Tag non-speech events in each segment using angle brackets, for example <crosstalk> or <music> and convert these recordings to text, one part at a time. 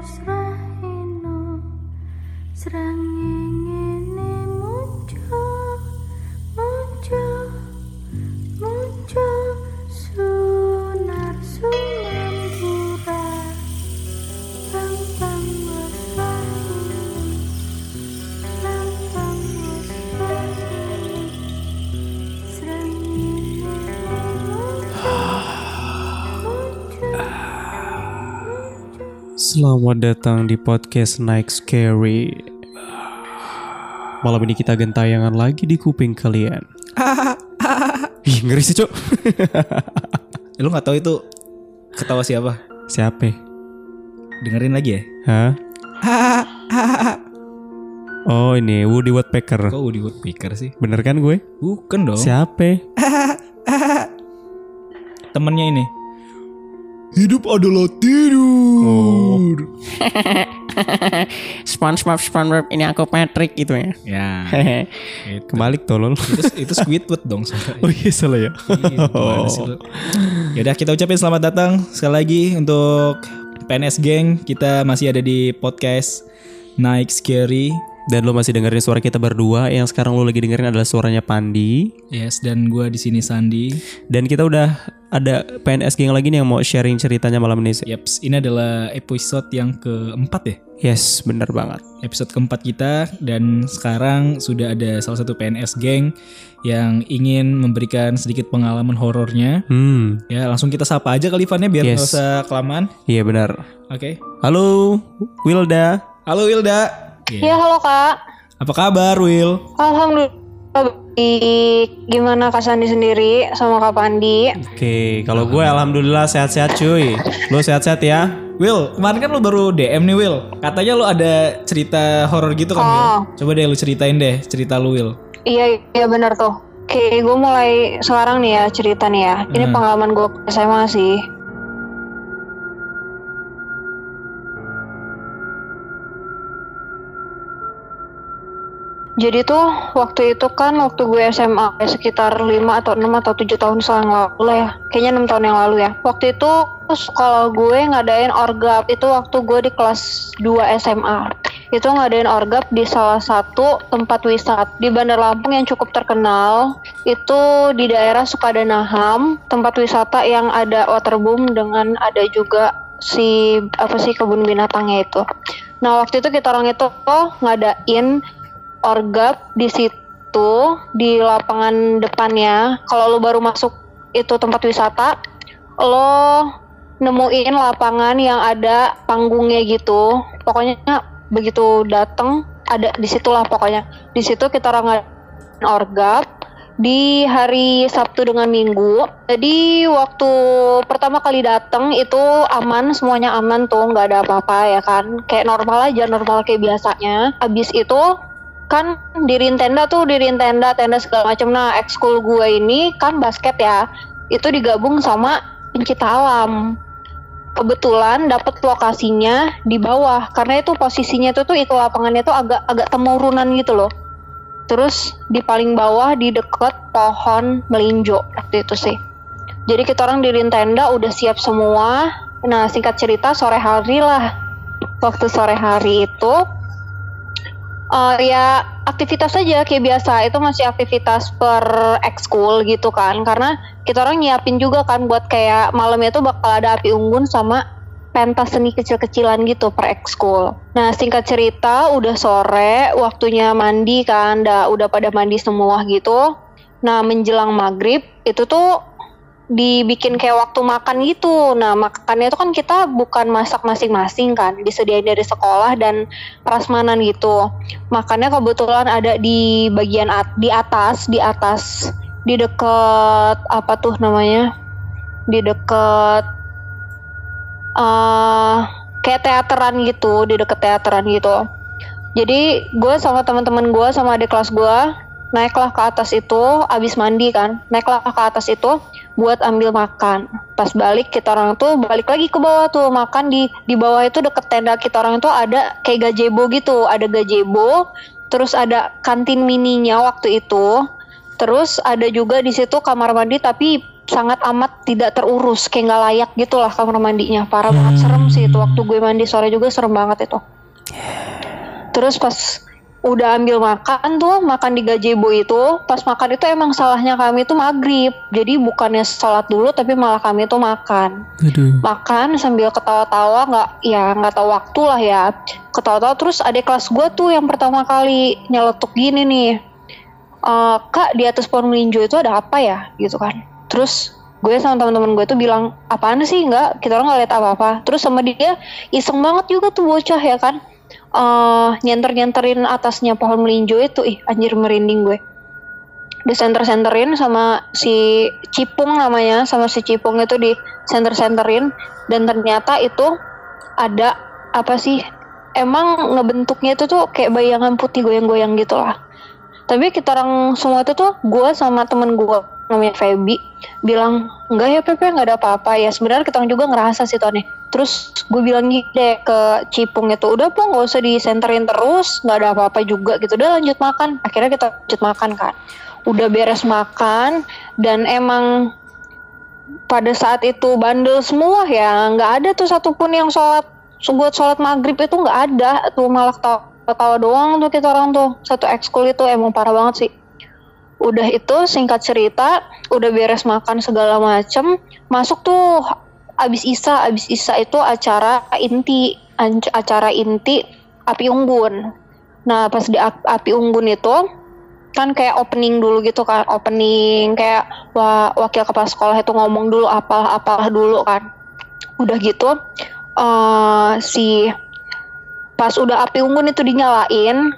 Christ. Selamat datang di podcast Night Scary. Malam ini kita gentayangan lagi di kuping kalian. <laughs> Ih, ngeri sih, Cuk. Eh, Lu nggak tahu itu ketawa siapa? Siapa? Dengerin lagi ya. Hah? <laughs> Oh, ini Woody Woodpecker. Kok Woody Woodpecker sih? Bener kan gue? Bukan dong. Siapa? <laughs> Temennya ini. Hidup adalah tidur. <laughs> SpongeBob, SpongeBob, ini aku Patrick gitu ya. Ya. <laughs> Hehe. itu, Kebalik tolol. itu, itu Squidward dong. <laughs> Oh iya salah ya. Sih lu? Yaudah kita ucapin selamat datang sekali lagi untuk PNS Gang. Kita masih ada di podcast Night Scary. Dan lo masih dengerin suara kita berdua. Yang sekarang lo lagi dengerin adalah suaranya Pandi. Yes, dan gua di sini Sandi. Dan kita udah ada PNS geng lagi nih yang mau sharing ceritanya malam ini. Yaps, ini adalah episode yang keempat ya. Yes, bener banget. episode keempat kita dan sekarang sudah ada salah satu PNS geng yang ingin memberikan sedikit pengalaman horornya. Hmm, Ya langsung kita sapa aja kali Van ya biar Yes. usah kelamaan. iya benar. Oke. Halo, Wilda. Halo Wilda. Ya halo kak, Apa kabar Wil? alhamdulillah baik. Gimana kak Sandi sendiri sama kak Pandi? Oke, kalau gue alhamdulillah sehat-sehat cuy. Lo sehat-sehat ya? Will, kemarin kan lu baru DM nih Will. Katanya lu ada cerita horor gitu kan Will? Oh. Coba deh lu ceritain deh cerita lu Will. Iya iya benar tuh. Oke, gue mulai sekarang nih ya cerita nih ya. Ini Hmm. pengalaman gue SMA sih. Jadi tuh waktu itu kan waktu gue SMA sekitar 5 atau 6 atau 7 tahun yang lalu ya. Kayaknya 6 tahun yang lalu ya. Waktu itu sekolah gue ngadain orgap itu waktu gue di kelas 2 SMA. Itu ngadain orgap di salah satu tempat wisata di Bandar Lampung yang cukup terkenal. Itu di daerah Sukadanaham, tempat wisata yang ada waterboom dengan ada juga si apa sih kebun binatangnya itu. Nah, waktu itu kita orang itu ngadain orgap di situ di lapangan depannya. Kalau lo baru masuk itu tempat wisata, lo nemuin lapangan yang ada panggungnya gitu. Pokoknya begitu dateng ada di situlah pokoknya. Di situ kita orang orgap di hari Sabtu dengan Minggu. Jadi waktu pertama kali datang itu aman, semuanya aman tuh, nggak ada apa-apa ya kan. Kayak normal aja, normal kayak biasanya. Habis itu kan diriin tenda tuh, diriin tenda, tenda segala macam. Nah, ekskul gue ini kan basket ya. Itu digabung sama pencipta alam. Kebetulan dapat lokasinya di bawah karena itu posisinya tuh tuh itu lapangannya tuh agak agak temurunan gitu loh. Terus di paling bawah di deket pohon melinjo waktu itu sih. Jadi kita orang diriin tenda udah siap semua. Nah singkat cerita sore hari lah. Waktu sore hari itu eh ya aktivitas aja kayak biasa itu masih aktivitas per ekskul gitu kan karena kita orang nyiapin juga kan buat kayak malamnya tuh bakal ada api unggun sama pentas seni kecil-kecilan gitu per ekskul. Nah singkat cerita udah sore waktunya mandi kan, udah pada mandi semua gitu. Nah menjelang maghrib itu tuh dibikin kayak waktu makan gitu. Nah makannya itu kan kita bukan masak masing-masing kan, disediain dari sekolah dan prasmanan gitu. Makannya kebetulan ada di bagian at- di atas, di atas, di deket apa tuh namanya? Di deket eh kayak teateran gitu di deket teateran gitu jadi gue sama teman-teman gue sama adik kelas gue naiklah ke atas itu abis mandi kan naiklah ke atas itu buat ambil makan. Pas balik kita orang tuh balik lagi ke bawah tuh makan di di bawah itu deket tenda kita orang tuh ada kayak gazebo gitu. Ada gazebo terus ada kantin mininya waktu itu. Terus ada juga di situ kamar mandi tapi sangat amat tidak terurus kayak nggak layak gitulah kamar mandinya. Parah banget serem sih itu. Waktu gue mandi sore juga serem banget itu. Terus pas udah ambil makan tuh makan di gazebo itu pas makan itu emang salahnya kami tuh maghrib. Jadi bukannya sholat dulu tapi malah kami tuh makan. Aduh. makan sambil ketawa-tawa nggak ya nggak tahu waktu lah ya. Ketawa-tawa terus ada kelas gue tuh yang pertama kali nyeletuk gini nih "Eh, kak di atas pohon melinjo itu ada apa ya? Gitu kan. Terus gue sama teman-teman gue tuh bilang apaan sih nggak? Kita orang nggak lihat apa-apa. Terus sama dia iseng banget juga tuh bocah ya kan eh nyenter-nyenterin atasnya pohon melinjo itu ih anjir merinding gue. Disenter-senterin sama si Cipung namanya sama si Cipung itu di center-senterin dan ternyata itu ada apa sih emang ngebentuknya itu tuh kayak bayangan putih goyang-goyang gitu lah. Tapi kita orang semua itu tuh gue sama temen gue namanya Feby bilang enggak ya Pepe nggak ada apa-apa. Ya sebenarnya kita juga ngerasa sih aneh terus gue bilang gitu deh ke Cipung itu udah po nggak usah disenterin terus nggak ada apa-apa juga gitu. Udah lanjut makan. Akhirnya kita lanjut makan kan udah beres makan dan emang pada saat itu bandel semua ya nggak ada tuh satupun yang sholat buat sholat maghrib itu nggak ada tuh malah tawa doang tuh kita orang tuh. Satu ekskul itu emang parah banget sih udah itu singkat cerita udah beres makan segala macem masuk tuh abis isa abis isa itu acara inti acara inti api unggun. Nah pas di ap- api unggun itu kan kayak opening dulu gitu kan opening kayak wa- wakil kepala sekolah itu ngomong dulu apalah apalah dulu kan. Udah gitu eh si pas udah api unggun itu dinyalain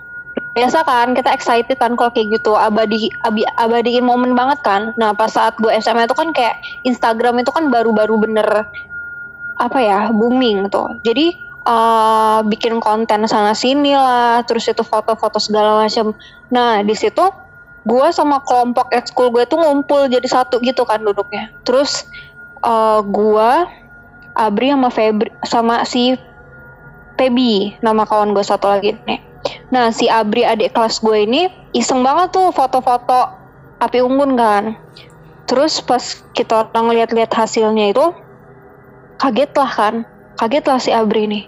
biasa kan kita excited kan kalau kayak gitu. Abadi abi, abadiin momen banget kan. Nah pas saat gue SMA itu kan kayak Instagram itu kan baru-baru bener apa ya booming tuh. Jadi eh, bikin konten sana sini lah terus itu foto-foto segala macam nah di situ gue sama kelompok ekskul gue tuh ngumpul jadi satu gitu kan duduknya. Terus eh, gue Abri sama Febri sama si Pebi nama kawan gue satu lagi nih Nah si Abri adik kelas gue ini iseng banget tuh foto-foto api unggun kan. Terus pas kita orang lihat-lihat hasilnya itu kaget lah kan, kaget lah si Abri nih.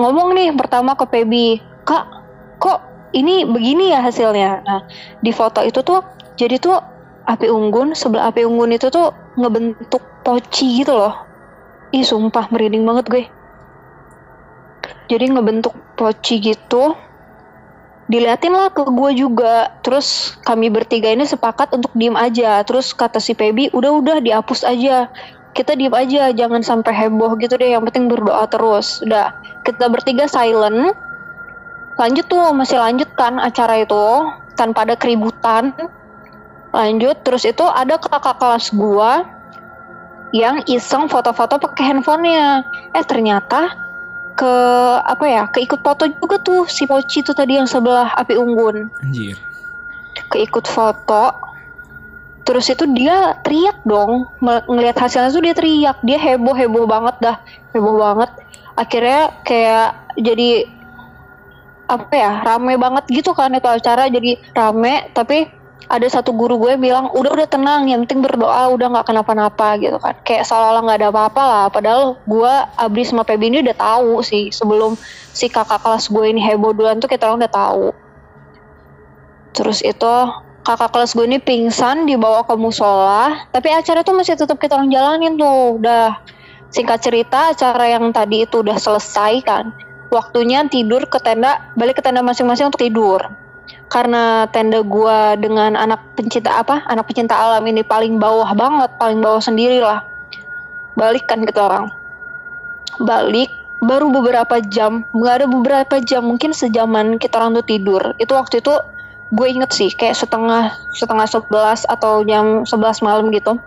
Ngomong nih pertama ke Pebi, kak kok ini begini ya hasilnya. Nah di foto itu tuh jadi tuh api unggun sebelah api unggun itu tuh ngebentuk poci gitu loh. Ih sumpah merinding banget gue jadi ngebentuk poci gitu diliatin lah ke gue juga. Terus kami bertiga ini sepakat untuk diem aja. Terus kata si Pebi udah udah dihapus aja. Kita diem aja jangan sampai heboh gitu deh. Yang penting berdoa terus. Udah kita bertiga silent. Lanjut tuh masih lanjut kan acara itu tanpa ada keributan. Lanjut terus itu ada kakak kelas gua yang iseng foto-foto pakai handphonenya. Eh ternyata ke apa ya keikut foto juga tuh si Poci tuh tadi yang sebelah api unggun. Anjir. keikut foto terus itu dia teriak dong. Mel- ngelihat hasilnya tuh dia teriak. Dia heboh heboh banget dah heboh banget. Akhirnya kayak jadi apa ya rame banget gitu kan itu acara. Jadi rame tapi ada satu guru gue bilang udah udah tenang yang penting berdoa udah nggak kenapa-napa gitu kan. Kayak seolah-olah nggak ada apa-apa lah padahal gue Abri sama Pebi ini udah tahu sih sebelum si kakak kelas gue ini heboh duluan tuh kita orang udah tahu. Terus itu kakak kelas gue ini pingsan dibawa ke musola tapi acara tuh masih tetap kita orang jalanin tuh udah. Singkat cerita acara yang tadi itu udah selesai kan waktunya tidur ke tenda balik ke tenda masing-masing untuk tidur karena tenda gua dengan anak pencinta apa? Anak pencinta alam ini paling bawah banget paling bawah sendiri lah. Balik kan kita orang. Balik baru beberapa jam. Nggak ada beberapa jam mungkin sejaman kita orang tuh tidur. Itu waktu itu gue inget sih kayak setengah setengah sebelas atau jam sebelas malam gitu.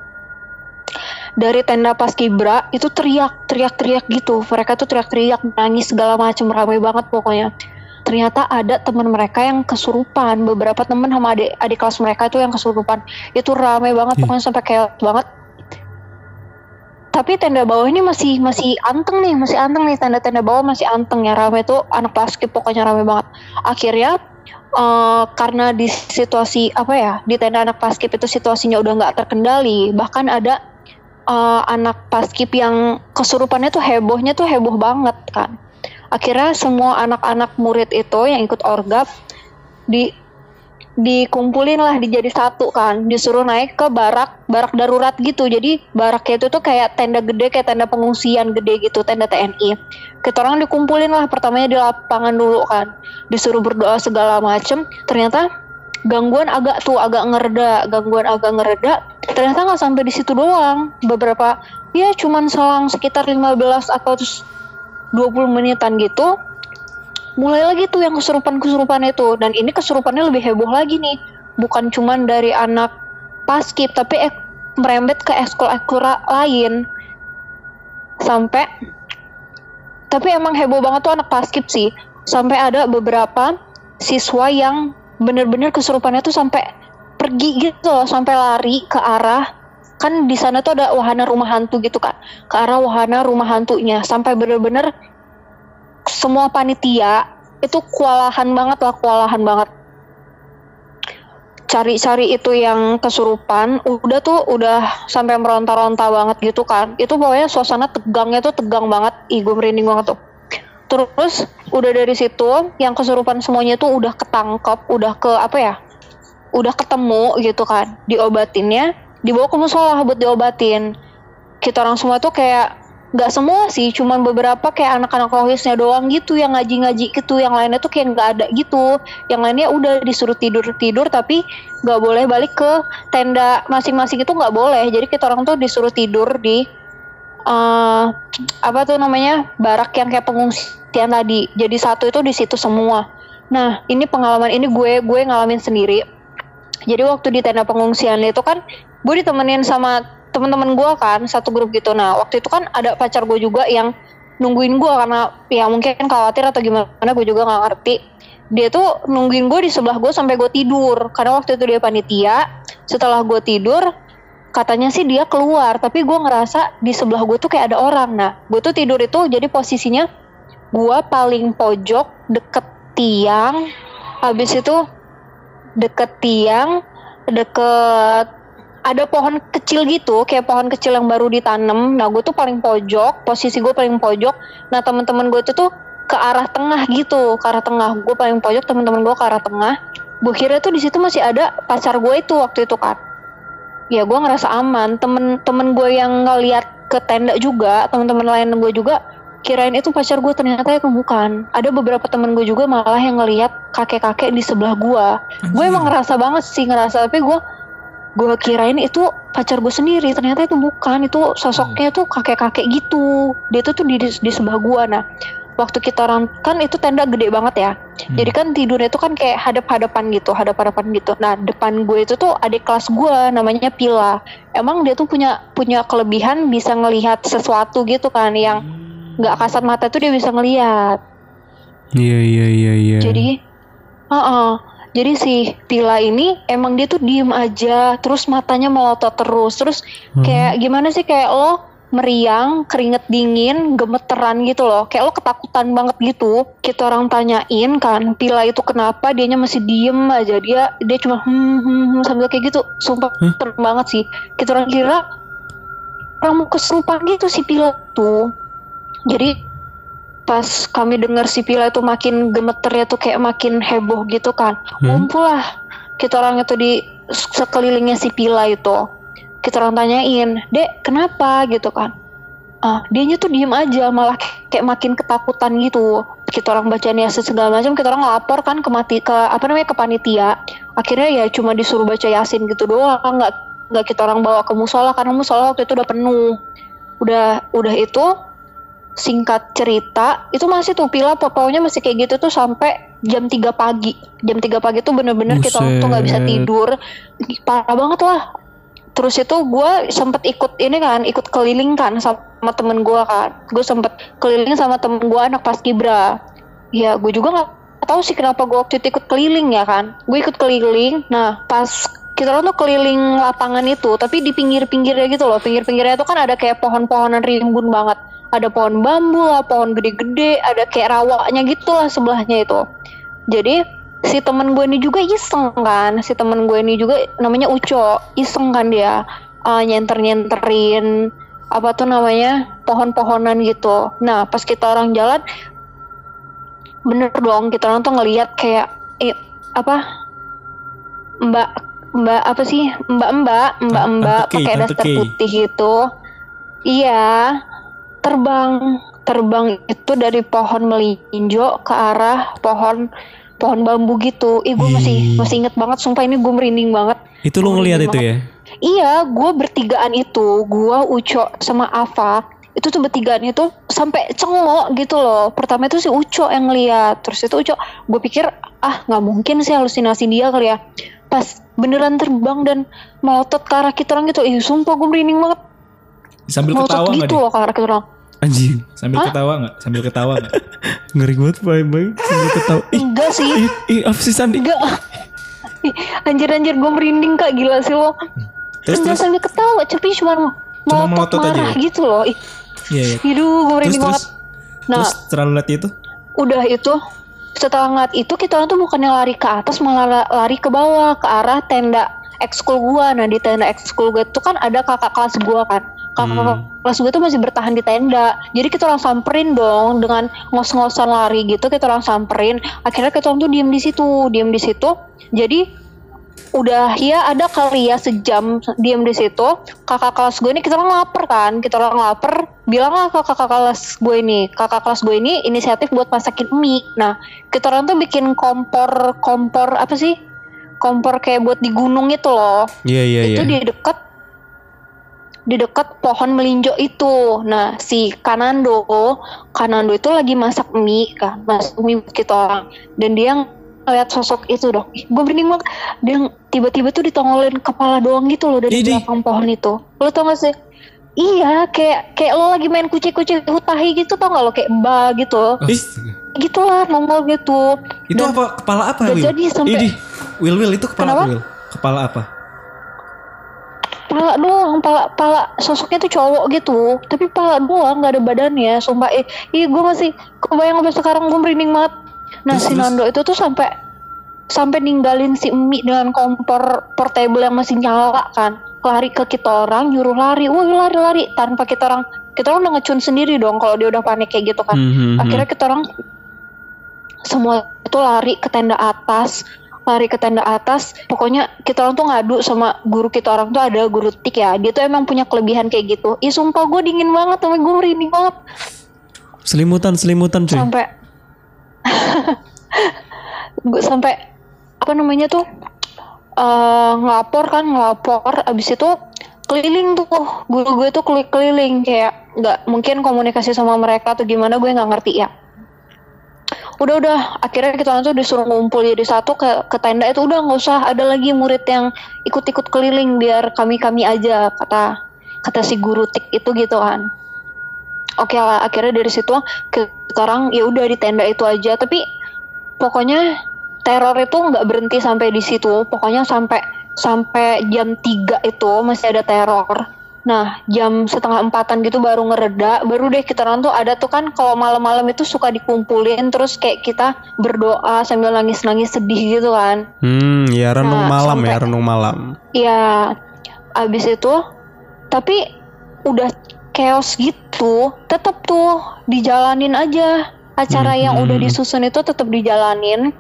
Dari tenda pas kibra itu teriak teriak teriak gitu. Mereka tuh teriak teriak nangis segala macam ramai banget pokoknya ternyata ada teman mereka yang kesurupan. Beberapa teman sama adik adik kelas mereka tuh yang kesurupan. Itu ramai banget Ih. pokoknya sampai kayak banget. Tapi tenda bawah ini masih masih anteng nih masih anteng nih. Tenda-tenda bawah masih anteng ya ramai tuh. Anak basket pokoknya ramai banget. Akhirnya eh, karena di situasi apa ya di tenda anak paskip itu situasinya udah nggak terkendali bahkan ada eh, anak paskip yang kesurupannya tuh hebohnya tuh heboh banget kan akhirnya semua anak-anak murid itu yang ikut orgap di dikumpulin lah dijadi satu kan. Disuruh naik ke barak barak darurat gitu. Jadi baraknya itu tuh kayak tenda gede kayak tenda pengungsian gede gitu tenda TNI kita orang dikumpulin lah pertamanya di lapangan dulu kan. Disuruh berdoa segala macem ternyata gangguan agak tuh agak ngereda gangguan agak ngereda ternyata nggak sampai di situ doang. Beberapa ya cuman selang sekitar 15 atau 20 menitan gitu mulai lagi tuh yang kesurupan-kesurupan itu. Dan ini kesurupannya lebih heboh lagi nih. Bukan cuman dari anak paskip tapi ek, merembet ke ekskul-ekskul lain. Sampai tapi emang heboh banget tuh anak paskip sih. Sampai ada beberapa siswa yang bener-bener kesurupannya tuh sampai pergi gitu loh sampai lari ke arah kan di sana tuh ada wahana rumah hantu gitu kan ke arah wahana rumah hantunya. Sampai bener-bener semua panitia itu kewalahan banget lah kewalahan banget. Cari-cari itu yang kesurupan udah tuh udah sampai meronta-ronta banget gitu kan itu pokoknya suasana tegangnya tuh tegang banget. Ih gue merinding banget tuh. Terus udah dari situ yang kesurupan semuanya tuh udah ketangkep udah ke apa ya udah ketemu gitu kan diobatinnya dibawa ke musola buat diobatin. Kita orang semua tuh kayak nggak semua sih cuman beberapa kayak anak-anak rohisnya doang gitu yang ngaji-ngaji gitu yang lainnya tuh kayak nggak ada gitu. Yang lainnya udah disuruh tidur tidur tapi nggak boleh balik ke tenda masing-masing itu nggak boleh. Jadi kita orang tuh disuruh tidur di eh apa tuh namanya barak yang kayak pengungsian tadi. Jadi satu itu di situ semua. Nah ini pengalaman ini gue gue ngalamin sendiri. Jadi waktu di tenda pengungsian itu kan gue ditemenin sama teman-teman gue kan satu grup gitu. Nah waktu itu kan ada pacar gue juga yang nungguin gue karena ya mungkin khawatir atau gimana gue juga nggak ngerti. Dia tuh nungguin gue di sebelah gue sampai gue tidur. Karena waktu itu dia panitia setelah gue tidur katanya sih dia keluar. Tapi gue ngerasa di sebelah gue tuh kayak ada orang. Nah gue tuh tidur itu jadi posisinya gue paling pojok deket tiang. Habis itu deket tiang deket ada pohon kecil gitu kayak pohon kecil yang baru ditanam. Nah gue tuh paling pojok posisi gue paling pojok. Nah teman-teman gue itu tuh ke arah tengah gitu ke arah tengah. Gue paling pojok teman-teman gue ke arah tengah. Gue kira tuh di situ masih ada pacar gue itu waktu itu kan ya gue ngerasa aman. Temen-temen gue yang ngeliat ke tenda juga teman-teman lain gue juga kirain itu pacar gue ternyata itu bukan. Ada beberapa temen gue juga malah yang ngeliat kakek-kakek di sebelah gue gue emang ngerasa banget sih ngerasa. Tapi gue gue kirain itu pacar gue sendiri ternyata itu bukan. Itu sosoknya tuh kakek-kakek gitu. Dia tuh tuh di, di sebelah gue nah waktu kita orang kan itu tenda gede banget ya. Jadi kan tidurnya itu kan kayak hadap-hadapan gitu hadap-hadapan gitu. Nah depan gue itu tuh adik kelas gue namanya Pila. Emang dia tuh punya punya kelebihan bisa ngelihat sesuatu gitu kan yang nggak kasat mata tuh dia bisa ngelihat. Iya iya iya iya. jadi, heeh. Jadi si Pila ini emang dia tuh diem aja, terus matanya melotot terus, terus kayak gimana sih kayak lo meriang, keringet dingin, gemeteran gitu loh, kayak lo ketakutan banget gitu. Kita orang tanyain kan, Pila itu kenapa? Dianya masih diem aja, dia dia cuma hmm, hmm, hmm, sambil kayak gitu, sumpah serem banget sih. Kita orang kira orang mau kesurupan gitu si Pila tuh. Jadi pas kami dengar si Pila itu makin gemeternya tuh kayak makin heboh gitu kan. Ngumpul lah kita orang itu di sekelilingnya si Pila itu. Kita orang tanyain dek kenapa? gitu kan. Ah dianya tuh diem aja malah kayak makin ketakutan gitu. Kita orang baca yasin segala macam kita orang lapor kan ke mati ke apa namanya ke panitia. Akhirnya ya cuma disuruh baca yasin gitu doang nggak nggak kita orang bawa ke musola karena musola waktu itu udah penuh. Udah udah itu singkat cerita itu masih tuh pila pokoknya masih kayak gitu tuh sampai jam 3 pagi. Jam 3 pagi tuh bener-bener kita tuh nggak bisa tidur. Parah banget lah. Terus itu gue sempet ikut ini kan ikut keliling kan sama temen gue kan. Gue sempet keliling sama temen gue anak pas kibra. Ya gue juga nggak tahu sih kenapa gue waktu itu ikut keliling ya kan. Gue ikut keliling nah pas kita tuh keliling lapangan itu tapi di pinggir-pinggirnya gitu loh. Pinggir-pinggirnya itu kan ada kayak pohon-pohonan rimbun banget ada pohon bambu lah pohon gede-gede ada kayak rawaknya gitu lah sebelahnya itu. Jadi si temen gue ini juga iseng kan. Si temen gue ini juga namanya Uco iseng kan dia. Uh, nyenter nyenterin apa tuh namanya pohon-pohonan gitu. Nah pas kita orang jalan bener dong kita orang tuh ngelihat kayak eh, apa mbak mbak apa sih mbak mbak mbak mbak Tante Kay, pakai daster putih gitu. Iya terbang terbang itu dari pohon melinjo ke arah pohon pohon bambu gitu. Ih gue masih Ih. masih inget banget. Sumpah ini gue merinding banget. Itu lu ngeliat itu ya? Iya, gue bertigaan itu, gue Uco sama Ava itu tuh bertigaan itu sampai cengok gitu loh. Pertama itu si Uco yang ngeliat, terus itu Uco, gue pikir ah nggak mungkin sih halusinasi dia kali ya. Pas beneran terbang dan melotot ke arah kita orang gitu, ih sumpah gue merinding banget. Sambil Melotot ketawa gitu loh ke arah kita orang. Anjing. Sambil ketawa nggak? Sambil ketawa nggak? <laughs> Ngeri banget baik baik. Sambil ketawa. Ih, Enggak sih, ih, ih, apa sih Sandi? enggak. Ih, Anjir anjir gue merinding kak gila sih lo. Terus Enggak terus? sambil ketawa, tapi cuma melotot, melotot aja marah ya? gitu loh. Ih, Iya iya. Aduh, gue Terus merinding terus? banget. Nah, Terus terlalu lihat itu? udah itu setelah ngeliat itu kita orang tuh bukannya lari ke atas malah la- lari ke bawah ke arah tenda ekskul gua nah di tenda ekskul gua itu kan ada kakak kelas gua kan kakak Hmm. kelas gua tuh masih bertahan di tenda. Jadi kita orang samperin dong dengan ngos-ngosan lari gitu kita orang samperin. Akhirnya kita orang tuh diem di situ diem di situ. Jadi udah ya ada kali ya sejam diem di situ. Kakak kelas gue ini kita orang lapar kan kita orang lapar. Bilang lah ke kakak kelas gue ini kakak kelas gue ini inisiatif buat masakin mie. Nah kita orang tuh bikin kompor kompor apa sih? Kompor kayak buat di gunung itu loh. Iya iya iya. itu di dekat di dekat pohon melinjo itu. Nah, si Kanando, Kanando itu lagi masak mie kan, masak mie buat kita orang. Dan dia ngeliat sosok itu dong. Ih, gue merinding banget. Dia tiba-tiba tuh ditongolin kepala doang gitu loh dari belakang pohon itu. Lo tau gak sih? Iya, kayak kayak lo lagi main kucing-kucing hutahi gitu tau gak lo kayak ba gitu. Ih, Gitulah nongol gitu. Itu Dan apa? Kepala apa, Will? jadi sampai. Will, Will itu kepala Kenapa? apa, Will? Kepala apa? Pala doang pala pala sosoknya tuh cowok gitu. Tapi pala doang nggak ada badannya sumpah. Eh ih gue masih kebayang sampai sekarang gue merinding banget. Nah Terus, si? Nando itu tuh sampai sampai ninggalin si Emi dengan kompor portable yang masih nyala kan. Lari ke kita orang nyuruh lari. Woi lari lari. Tanpa kita orang kita orang udah ngecun sendiri dong kalau dia udah panik kayak gitu kan. Hmm, hmm. akhirnya kita orang semua itu lari ke tenda atas lari ke tenda atas pokoknya kita orang tuh ngadu sama guru kita orang tuh ada guru tik ya. Dia tuh emang punya kelebihan kayak gitu. Ih sumpah gue dingin banget sama gue merinding banget. Selimutan selimutan cuy. sampai <laughs> gue sampai apa namanya tuh eh ngelapor kan ngelapor. Abis itu keliling tuh guru gue tuh keli- keliling. Kayak nggak mungkin komunikasi sama mereka atau gimana gue nggak ngerti ya udah udah. Akhirnya kita tuh disuruh ngumpul jadi satu ke ke tenda itu. Udah nggak usah. Ada lagi murid yang ikut-ikut keliling biar kami kami aja kata kata si guru tik itu gitu kan oke lah. Akhirnya dari situ ke sekarang ya udah di tenda itu aja. Tapi pokoknya teror itu nggak berhenti sampai di situ. Pokoknya sampai sampai jam 3 itu masih ada teror nah jam setengah empatan gitu baru ngereda baru deh kita orang tuh ada tuh kan kalau malam-malam itu suka dikumpulin terus kayak kita berdoa sambil nangis-nangis sedih gitu kan Hmm, ya renung Nah, malam ya, sampai- renung malam. Ya, abis itu, tapi udah chaos gitu, tetap tuh dijalanin aja acara yang Mhm. udah disusun itu tetap dijalanin.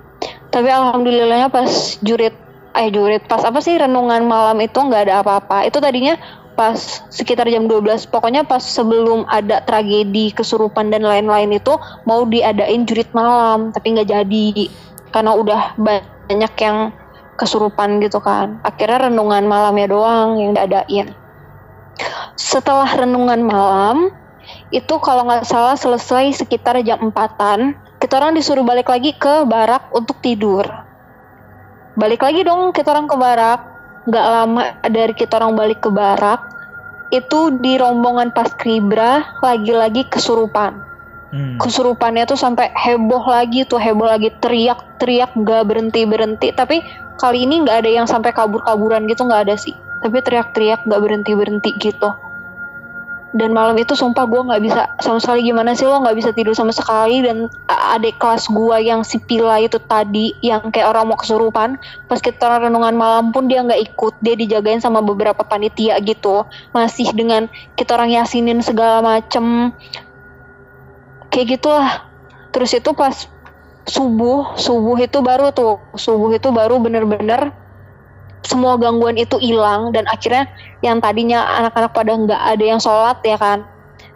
Tapi alhamdulillahnya pas jurit, eh jurit pas apa sih renungan malam itu nggak ada apa-apa. Itu tadinya pas sekitar jam 12 pokoknya pas sebelum ada tragedi kesurupan dan lain-lain itu mau diadain jurit malam tapi nggak jadi karena udah banyak yang kesurupan gitu kan. Akhirnya renungan malamnya doang yang diadain. Setelah renungan malam, itu kalau nggak salah selesai sekitar jam 4-an, kita orang disuruh balik lagi ke barak untuk tidur. Balik lagi dong kita orang ke barak. Nggak lama dari kita orang balik ke barak, itu di rombongan pas kribra lagi-lagi kesurupan. Hmm. kesurupannya tuh sampai heboh lagi tuh heboh lagi teriak-teriak gak berhenti berhenti. Tapi kali ini nggak ada yang sampai kabur-kaburan gitu nggak ada sih. Tapi teriak-teriak gak berhenti berhenti gitu dan malam itu sumpah gue nggak bisa sama sekali gimana sih lo nggak bisa tidur sama sekali. Dan adik kelas gue yang si Pila itu tadi yang kayak orang mau kesurupan pas kita renungan malam pun dia nggak ikut. Dia dijagain sama beberapa panitia gitu. Masih dengan kita orang yasinin segala macem. Kayak gitulah. Terus itu pas subuh subuh itu baru tuh. Subuh itu baru bener-bener semua gangguan itu hilang dan akhirnya yang tadinya anak-anak pada nggak ada yang sholat ya kan?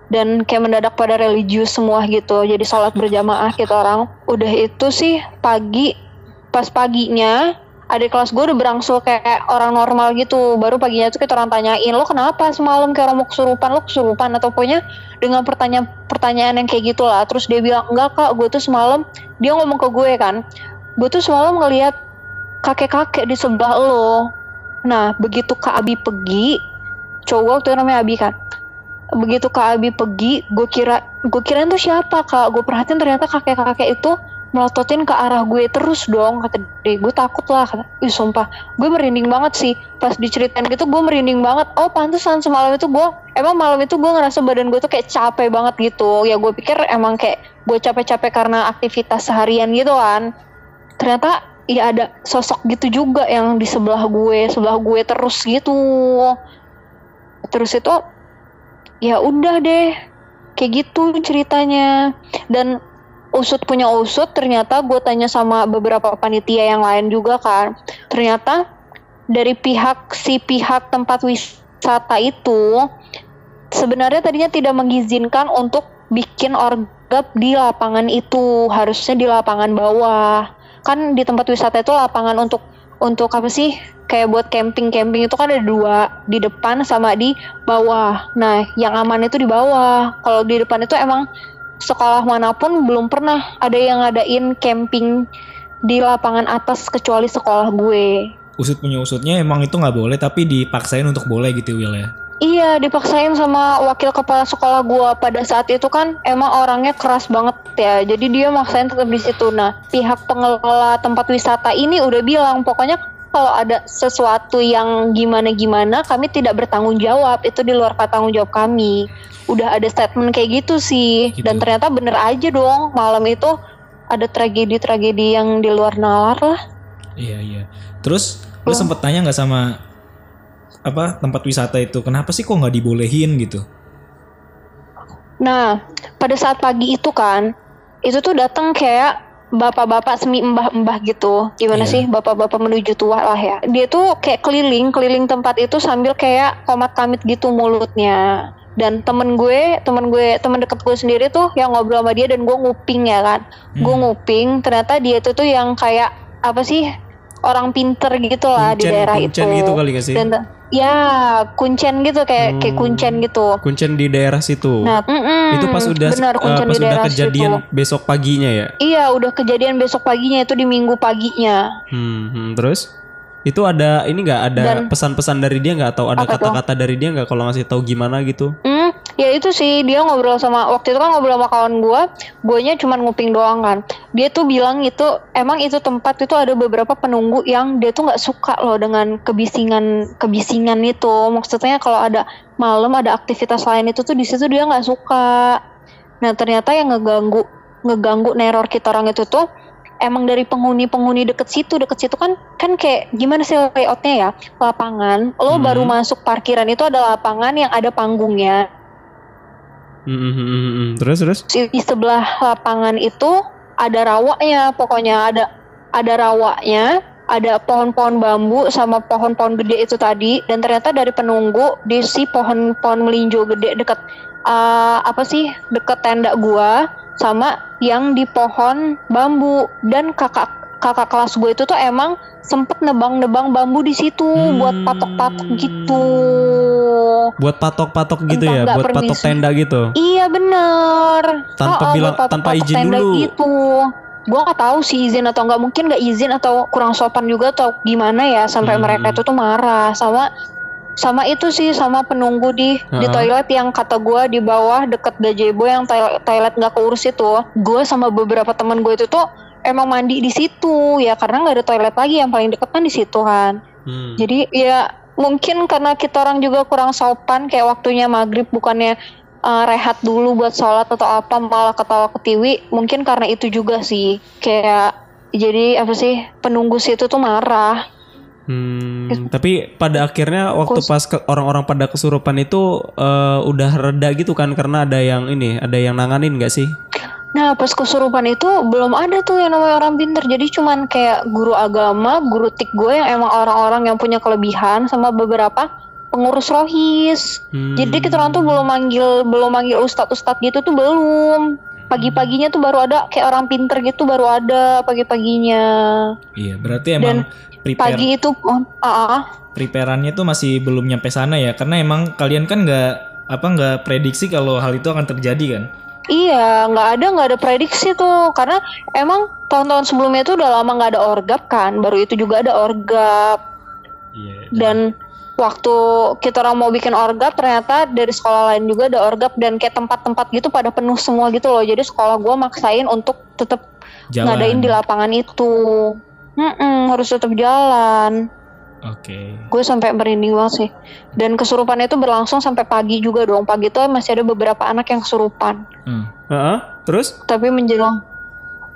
Dan kayak mendadak pada religius semua gitu. Jadi sholat berjamaah gitu orang. Udah itu sih pagi pas paginya adik kelas gue udah berangsur kayak orang normal gitu. Baru paginya tuh kita orang tanyain lo kenapa semalam kayak orang mau kesurupan? Lo kesurupan? Atau pokoknya dengan pertanyaan pertanyaan yang kayak gitulah. Terus dia bilang enggak kak. Gue tuh semalam dia ngomong ke gue kan gue tuh semalam ngelihat kakek-kakek di sebelah lo. Nah begitu kak Abi pergi cowok tuh namanya Abi kan. Begitu kak Abi pergi gue kira gue kirain tuh siapa kak? Gue perhatiin ternyata kakek-kakek itu melototin ke arah gue terus dong kata dia. Gue takut lah kata ih sumpah. Gue merinding banget sih. Pas diceritain gitu gue merinding banget. Oh pantesan semalam itu gue emang malam itu gue ngerasa badan gue tuh kayak capek banget gitu. Ya gue pikir emang kayak gue capek-capek karena aktivitas seharian gitu kan. Ternyata ya ada sosok gitu juga yang di sebelah gue sebelah gue terus gitu. Terus itu ya udah deh kayak gitu ceritanya. Dan usut punya usut ternyata gue tanya sama beberapa panitia yang lain juga kan. Ternyata dari pihak si pihak tempat wisata itu sebenarnya tadinya tidak mengizinkan untuk bikin orgap di lapangan itu. Harusnya di lapangan bawah kan di tempat wisata itu lapangan untuk untuk apa sih? Kayak buat camping camping itu kan ada dua di depan sama di bawah. Nah yang aman itu di bawah. Kalau di depan itu emang sekolah mana pun belum pernah ada yang ngadain camping di lapangan atas kecuali sekolah gue. Usut punya usutnya emang itu nggak boleh tapi dipaksain untuk boleh gitu Will ya. Iya dipaksain sama wakil kepala sekolah gua pada saat itu kan emang orangnya keras banget ya jadi dia maksain tetap di situ nah pihak pengelola tempat wisata ini udah bilang pokoknya kalau ada sesuatu yang gimana-gimana kami tidak bertanggung jawab itu di luar tanggung jawab kami udah ada statement kayak gitu sih Gitu. dan ternyata bener aja dong malam itu ada tragedi-tragedi yang di luar nalar lah Iya iya. Terus lu Oh. sempet tanya nggak sama apa tempat wisata itu kenapa sih kok nggak dibolehin gitu? Nah, pada saat pagi itu kan, itu tuh datang kayak bapak-bapak semi mbah-mbah gitu. Gimana Iya. sih bapak-bapak menuju tua lah ya. Dia tuh kayak keliling, keliling tempat itu sambil kayak komat kamit gitu mulutnya. Dan temen gue, temen gue, temen deket gue sendiri tuh yang ngobrol sama dia dan gue nguping ya kan. Gue Hmm. nguping, ternyata dia itu tuh yang kayak apa sih orang pinter gitu lah di Kuncen, daerah kuncen itu. gitu kali gak sih? Dan ya kuncen gitu kayak kayak Hmm. kuncen gitu. Kuncen di daerah situ. Nah, mm-mm, itu pas udah benar, eh, kuncen pas di udah daerah kejadian situ. besok paginya ya. Iya, udah kejadian besok paginya itu di minggu paginya. Hmm, hmm, terus itu ada ini nggak ada pesan-pesan dari dia nggak atau ada kata-kata dari dia nggak kalau ngasih tahu gimana gitu? Hmm, ya itu sih dia ngobrol sama waktu itu kan ngobrol sama kawan gua, guanya cuma nguping doang kan. Dia tuh bilang itu emang itu tempat itu ada beberapa penunggu yang dia tuh nggak suka loh dengan kebisingan kebisingan itu. Maksudnya kalau ada malam ada aktivitas lain itu tuh di situ dia nggak suka. Nah ternyata yang ngeganggu ngeganggu neror kita orang itu tuh emang dari penghuni-penghuni deket situ deket situ kan kan kayak gimana sih layoutnya ya lapangan lo Hmm. baru masuk parkiran itu ada lapangan yang ada panggungnya Hmm, hmm, hmm, hmm, hmm. Terus terus? di, di sebelah lapangan itu ada rawaknya pokoknya ada ada rawaknya ada pohon-pohon bambu sama pohon-pohon gede itu tadi dan ternyata dari penunggu di si pohon-pohon melinjo gede deket uh, apa sih deket tenda gua sama yang di pohon bambu dan kakak kakak kelas gue itu tuh emang sempet nebang-nebang bambu di situ buat Hmm. patok-patok gitu Buat patok-patok gitu Entah ya, buat patok permisi. tenda gitu. Iya bener. Tanpa Oh, bilang- buat patok- tanpa patok izin tenda dulu. Gitu. Gue nggak tahu sih izin atau nggak mungkin nggak izin atau kurang sopan juga atau gimana ya sampai Hmm. mereka itu tuh marah sama sama itu sih sama penunggu di di Ha-ha. toilet yang kata gue di bawah deket gazebo yang toilet toilet nggak keurus itu gue sama beberapa teman gue itu tuh emang mandi di situ ya karena nggak ada toilet lagi yang paling deket kan di situ kan Hmm. jadi ya mungkin karena kita orang juga kurang sopan kayak waktunya maghrib bukannya uh, rehat dulu buat sholat atau apa malah ketawa ketiwi mungkin karena itu juga sih. Kayak jadi apa sih penunggu situ tuh marah. Hmm, tapi pada akhirnya waktu Kus- pas orang-orang pada kesurupan itu eh, udah reda gitu kan karena ada yang ini, ada yang nanganin gak sih? Nah pas kesurupan itu belum ada tuh yang namanya orang pinter. Jadi cuman kayak guru agama, guru tik gue yang emang orang-orang yang punya kelebihan Sama beberapa pengurus rohis. Hmm. Jadi kita orang tuh belum manggil belum manggil ustadz-ustadz gitu tuh belum. Pagi-paginya tuh baru ada kayak orang pinter gitu baru ada pagi-paginya. Iya, berarti emang prepare Pagi itu oh, ah, ah. preparannya tuh masih belum nyampe sana ya? Karena emang kalian kan nggak apa nggak prediksi kalau hal itu akan terjadi kan Iya, nggak ada nggak ada prediksi tuh. Karena emang tahun-tahun sebelumnya tuh udah lama nggak ada orgap kan, baru itu juga ada orgap. Iya dan waktu kita orang mau bikin orgap ternyata dari sekolah lain juga ada orgap. Dan kayak tempat-tempat gitu pada penuh semua gitu loh. Jadi sekolah gua maksain untuk tetap ngadain di lapangan itu. Mm-mm, harus tetap jalan oke. Gue sampai merinding banget sih. Dan kesurupan itu berlangsung sampai pagi juga dong. Pagi tuh masih ada beberapa anak yang kesurupan. Hmm. Heeh, terus? tapi menjelang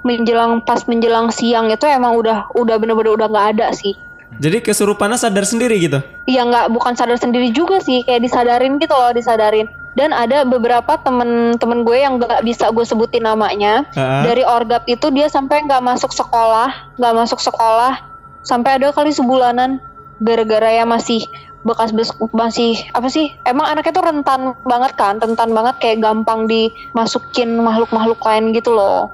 menjelang pas menjelang siang itu emang udah udah bener-bener udah nggak ada sih. Jadi kesurupannya sadar sendiri gitu? ya nggak bukan sadar sendiri juga sih. Kayak disadarin gitu loh disadarin. Dan ada beberapa temen-temen gue yang nggak bisa gue sebutin namanya. Heeh. dari orgap itu dia sampai nggak masuk sekolah nggak masuk sekolah. Sampai ada kali sebulanan gara-gara ya masih bekas bes masih apa sih emang anaknya tuh rentan banget kan rentan banget kayak gampang dimasukin makhluk-makhluk lain gitu loh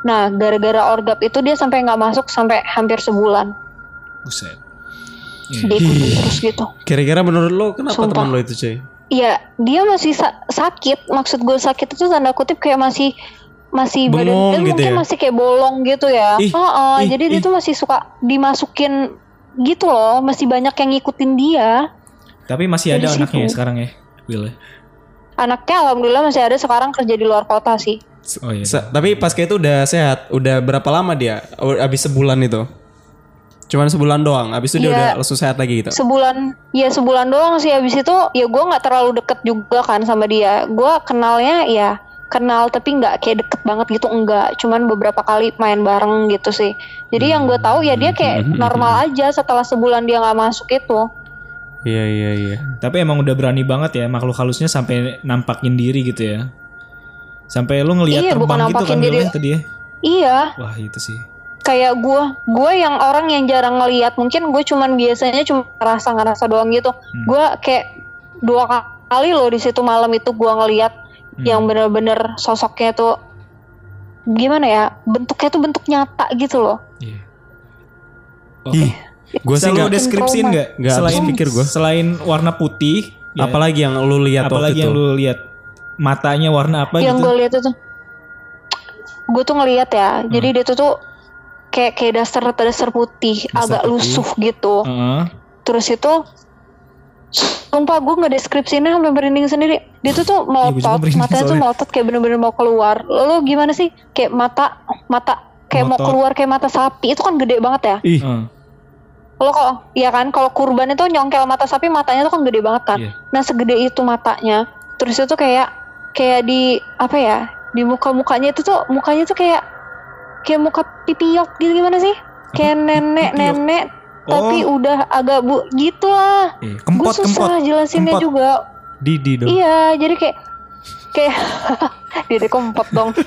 nah gara-gara orgap itu dia sampai nggak masuk sampai hampir sebulan buset Iya. diikutin terus gitu Kira-kira menurut lo kenapa Sumpah. teman lo itu cuy? Iya, dia masih sa- sakit. Maksud gue sakit itu tanda kutip kayak masih masih badan Bengong dia gitu mungkin ya? masih kayak bolong gitu ya. Ih, Heeh, ih, jadi dia ih. tuh masih suka dimasukin gitu loh, masih banyak yang ngikutin dia. tapi masih ada Dari anaknya ya situ. sekarang ya Will ya? Anaknya alhamdulillah masih ada sekarang kerja di luar kota sih. oh iya Se- tapi pas kayak itu udah sehat, udah berapa lama dia? Abis sebulan itu? Cuman sebulan doang, abis itu dia Iya. udah langsung sehat lagi gitu? Sebulan, ya sebulan doang sih. Habis itu ya gue nggak terlalu deket juga kan sama dia. Gue kenalnya ya kenal tapi nggak kayak deket banget gitu enggak. Cuman beberapa kali main bareng gitu sih. Jadi yang gue tahu ya dia kayak normal aja setelah sebulan dia nggak masuk itu. Iya, iya, iya. tapi emang udah berani banget ya makhluk halusnya sampai nampakin diri gitu ya sampai lu ngelihat Iya, terbang gitu kan diri. tadi ya Iya, wah itu sih kayak gue, gue yang orang yang jarang ngelihat. Mungkin gue cuman biasanya cuma ngerasa ngerasa doang gitu. Hmm. Gue kayak dua kali loh di situ malam itu gue ngelihat Hmm. yang bener-bener sosoknya tuh gimana ya bentuknya tuh bentuk nyata gitu loh Iya. Oke. Ih, gue sih nggak. deskripsiin nggak? Nggak Selain pikir gua. Selain warna putih, ya, Apalagi yang lu lihat waktu apalagi itu? yang lu lihat matanya warna apa yang gitu? gue lihat itu gue tuh ngelihat ya jadi dia tuh tuh kayak kayak dasar dasar putih Dasar agak putih. lusuh gitu Heeh. terus itu sumpah gue nggak deskripsinya sampai merinding sendiri. Dia tuh tuh Iya, melotot merinding matanya tuh soalnya. melotot kayak bener-bener mau keluar. Lo gimana sih? Kayak mata mata kayak mau Melotot. keluar kayak mata sapi itu kan gede banget ya? Ih, Heeh. lo kok iya kan kalau kurban itu nyongkel mata sapi matanya tuh kan gede banget kan Iya. nah segede itu matanya terus itu kayak kayak di apa ya di muka mukanya itu tuh mukanya tuh kayak kayak muka pipiok gitu gimana sih? Kayak nenek tapi udah agak bu gitu lah Iya, gue Kempot, kempot. susah jelasinnya Kempot. juga Didi dong. iya jadi kayak kayak <laughs> dia kempot dong <laughs>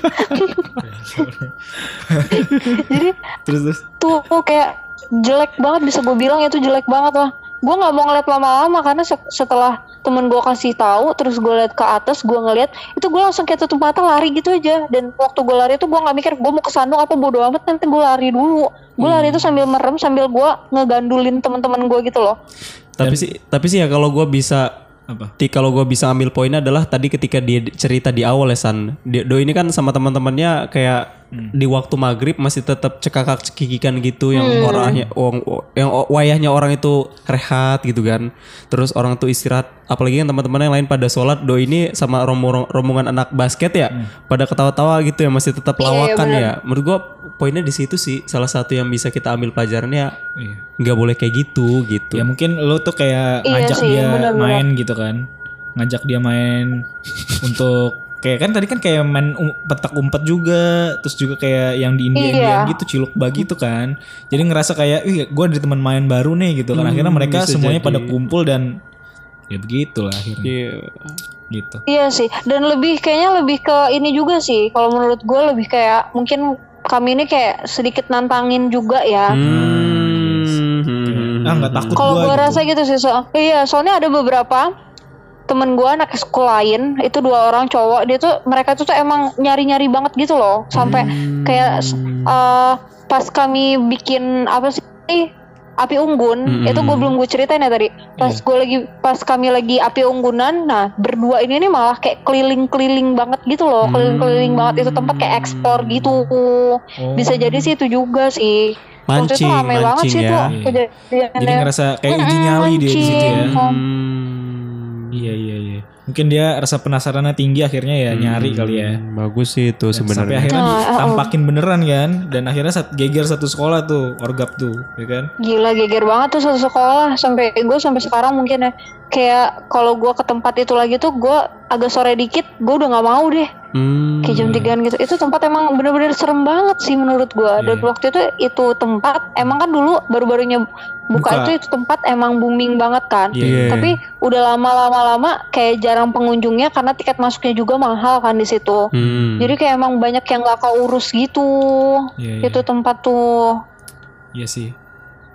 jadi Terus terus. tuh kayak jelek banget bisa gue bilang itu jelek banget lah gue nggak mau ngeliat lama-lama karena se- setelah temen gue kasih tahu terus gue liat ke atas gue ngeliat itu gue langsung kayak tutup mata lari gitu aja. Dan waktu gue lari itu gue nggak mikir gue mau ke Sandung apa bodo amat nanti gue lari dulu. Gue lari itu sambil merem sambil gue ngegandulin teman-teman gue gitu loh. Tapi sih, tapi sih ya kalau gue bisa Apa? Ti kalau gue bisa ambil poinnya adalah tadi ketika dia cerita di awal ya San. Dia- Do ini kan sama teman-temannya kayak di waktu maghrib masih tetap cekakak cekikikan gitu yang orangnya orang yang wayahnya orang itu rehat gitu kan terus orang tuh istirahat apalagi kan teman-teman yang lain pada sholat Do ini sama rombongan rombongan anak basket ya pada ketawa-tawa gitu ya masih tetap Iya, lawakan bener. ya menurut gue poinnya di situ sih salah satu yang bisa kita ambil pelajarannya Iya. nggak boleh kayak gitu gitu. Ya mungkin lo tuh kayak Iya ngajak sih, dia bener-bener. main gitu kan. Ngajak dia main <laughs> untuk kayak kan tadi kan kayak main um- petak umpet juga, terus juga kayak yang di India Indian Iya. gitu ciluk bagi gitu kan. Jadi ngerasa kayak, ih gue ada teman main baru nih gitu kan. Akhirnya Hmm, mereka bisa semuanya jadi. pada kumpul dan ya begitulah akhirnya Iya. gitu. Iya sih, dan lebih kayaknya lebih ke ini juga sih. Kalau menurut gue lebih kayak mungkin kami ini kayak sedikit nantangin juga ya. Hmm. Ah nggak takut Kalau gue gue gitu. rasa gitu sih, so, iya soalnya ada beberapa temen gue anak sekolah lain itu dua orang cowok dia tuh mereka tuh tuh emang nyari-nyari banget gitu loh sampai kayak eh, pas kami bikin apa sih api unggun Hmm. itu gue belum gue ceritain ya tadi pas Iya. gue lagi pas kami lagi api unggunan nah berdua ini nih malah kayak keliling-keliling banget gitu loh keliling-keliling banget itu tempat kayak ekspor gitu Oh. bisa jadi sih itu juga sih Waktu itu Mancing, banget mancing sih ya. tuh kejadiannya. Jadi ngerasa kayak uji nyali dia di situ ya. mancing. Hmm. Iya iya iya. Mungkin dia rasa penasarannya tinggi akhirnya ya nyari kali ya. Hmm, Bagus sih itu Sampai sebenarnya. akhirnya Nah, ditampakin beneran kan dan akhirnya saat geger satu sekolah tuh orgap tuh ya kan Gila geger banget tuh satu sekolah sampai gue sampai sekarang mungkin ya kayak kalau gue ke tempat itu lagi tuh gue agak sore dikit gue udah nggak mau deh Hmm. kayak jam tigaan gitu itu tempat emang bener-bener serem banget sih menurut gue dan Iya. waktu itu itu tempat emang kan dulu baru-barunya buka, Buka. itu itu tempat emang booming banget kan Iya. tapi udah lama-lama-lama kayak jarang pengunjungnya karena tiket masuknya juga mahal kan di situ. Hmm. jadi kayak emang banyak yang gak keurus gitu. Iya, iya. itu tempat tuh. Iya sih.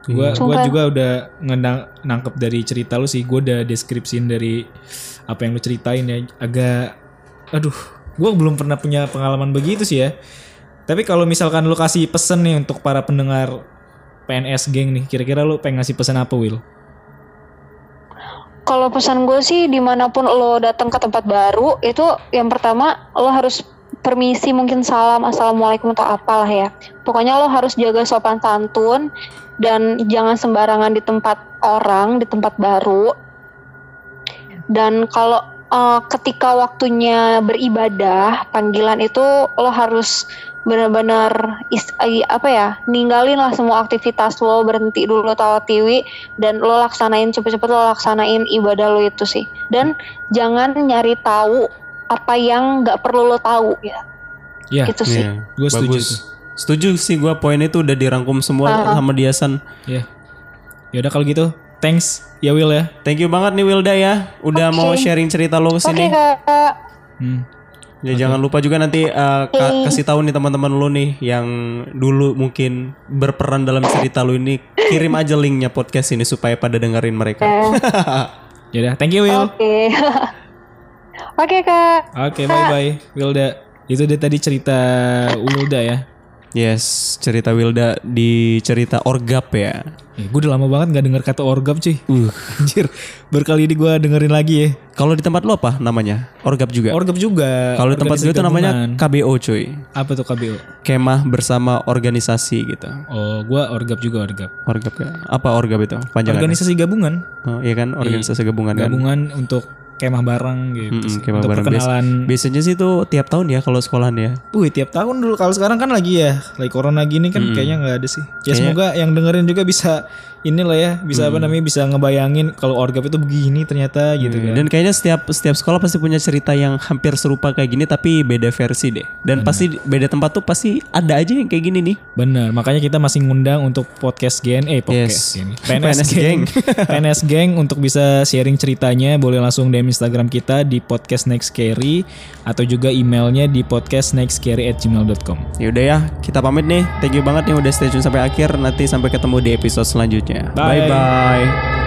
Gua gua Sumpah. juga udah ngendang nangkep dari cerita lu sih. Gua udah deskripsiin dari apa yang lu ceritain ya. Agak aduh gua belum pernah punya pengalaman begitu sih ya. Tapi kalau misalkan lu kasih pesen nih untuk para pendengar PNS geng nih kira-kira lu pengen ngasih pesan apa Will Kalau pesan gue sih di mana pun lo datang ke tempat baru itu yang pertama lo harus permisi mungkin salam assalamualaikum atau apalah ya. Pokoknya lo harus jaga sopan santun dan jangan sembarangan di tempat orang di tempat baru. Dan kalau eh, ketika waktunya beribadah panggilan itu lo harus benar-benar apa ya ninggalin lah semua aktivitas lo berhenti dulu tawa tiwi dan lo laksanain cepet-cepet lo laksanain ibadah lo itu sih dan jangan nyari tahu apa yang nggak perlu lo tahu ya ya itu sih Iya. Gua setuju Bagus. Setuju sih gua poin itu udah dirangkum semua Ah. sama Diasan. ya ya udah kalau gitu thanks ya Will ya Thank you banget nih Wilda ya udah Oke. mau sharing cerita lo oke ke sini. kak Hmm. Ya jangan lupa juga nanti uh, ka- kasih tahu nih teman-teman lo nih yang dulu mungkin berperan dalam cerita lo ini kirim aja linknya podcast ini supaya pada dengerin mereka. <laughs> ya udah thank you Will oke <laughs> oke kak Oke, bye bye <laughs> Wilda. Itu dia tadi cerita Wilda ya. Yes, cerita Wilda di cerita Orgap ya. Eh, gue udah lama banget nggak denger kata orgap cuy. Uh, Anjir, berkali ini gue dengerin lagi ya. kalau di tempat lo apa namanya? Orgap juga. Orgap juga. kalau di tempat gue itu namanya gabungan. KBO cuy. apa tuh KBO? Kemah bersama organisasi gitu. Oh, gue orgap juga orgap. Orgap ya. Apa Orgap itu? Panjangan. Organisasi gabungan, Oh, iya kan organisasi gabungan kan. gabungan untuk kemah bareng gitu. Mm-mm, sih. kemah untuk bareng. perkenalan. Biasanya sih itu tiap tahun ya kalau sekolahan ya. Wih, tiap tahun dulu. Kalau sekarang kan lagi ya, lagi corona gini kan kayaknya nggak ada sih. Ya Kayaknya- semoga yang dengerin juga bisa but inilah ya, bisa apa namanya, bisa ngebayangin kalau orgap itu begini ternyata gitu kan. Dan kayaknya setiap setiap sekolah pasti punya cerita yang hampir serupa kayak gini tapi beda versi deh. Dan pasti beda tempat tuh pasti ada aja yang kayak gini nih. Bener, makanya kita masih ngundang untuk podcast gen, eh podcast Yes. gen, <laughs> PNS, PNS geng, <laughs> PNS geng untuk bisa sharing ceritanya, boleh langsung DM Instagram kita di podcast next scary atau juga emailnya di podcast nextcarry@gmail.com. Ya udah ya, kita pamit nih. Thank you banget nih udah stay tune sampai akhir. Nanti sampai ketemu di episode selanjutnya. Bye. Bye bye.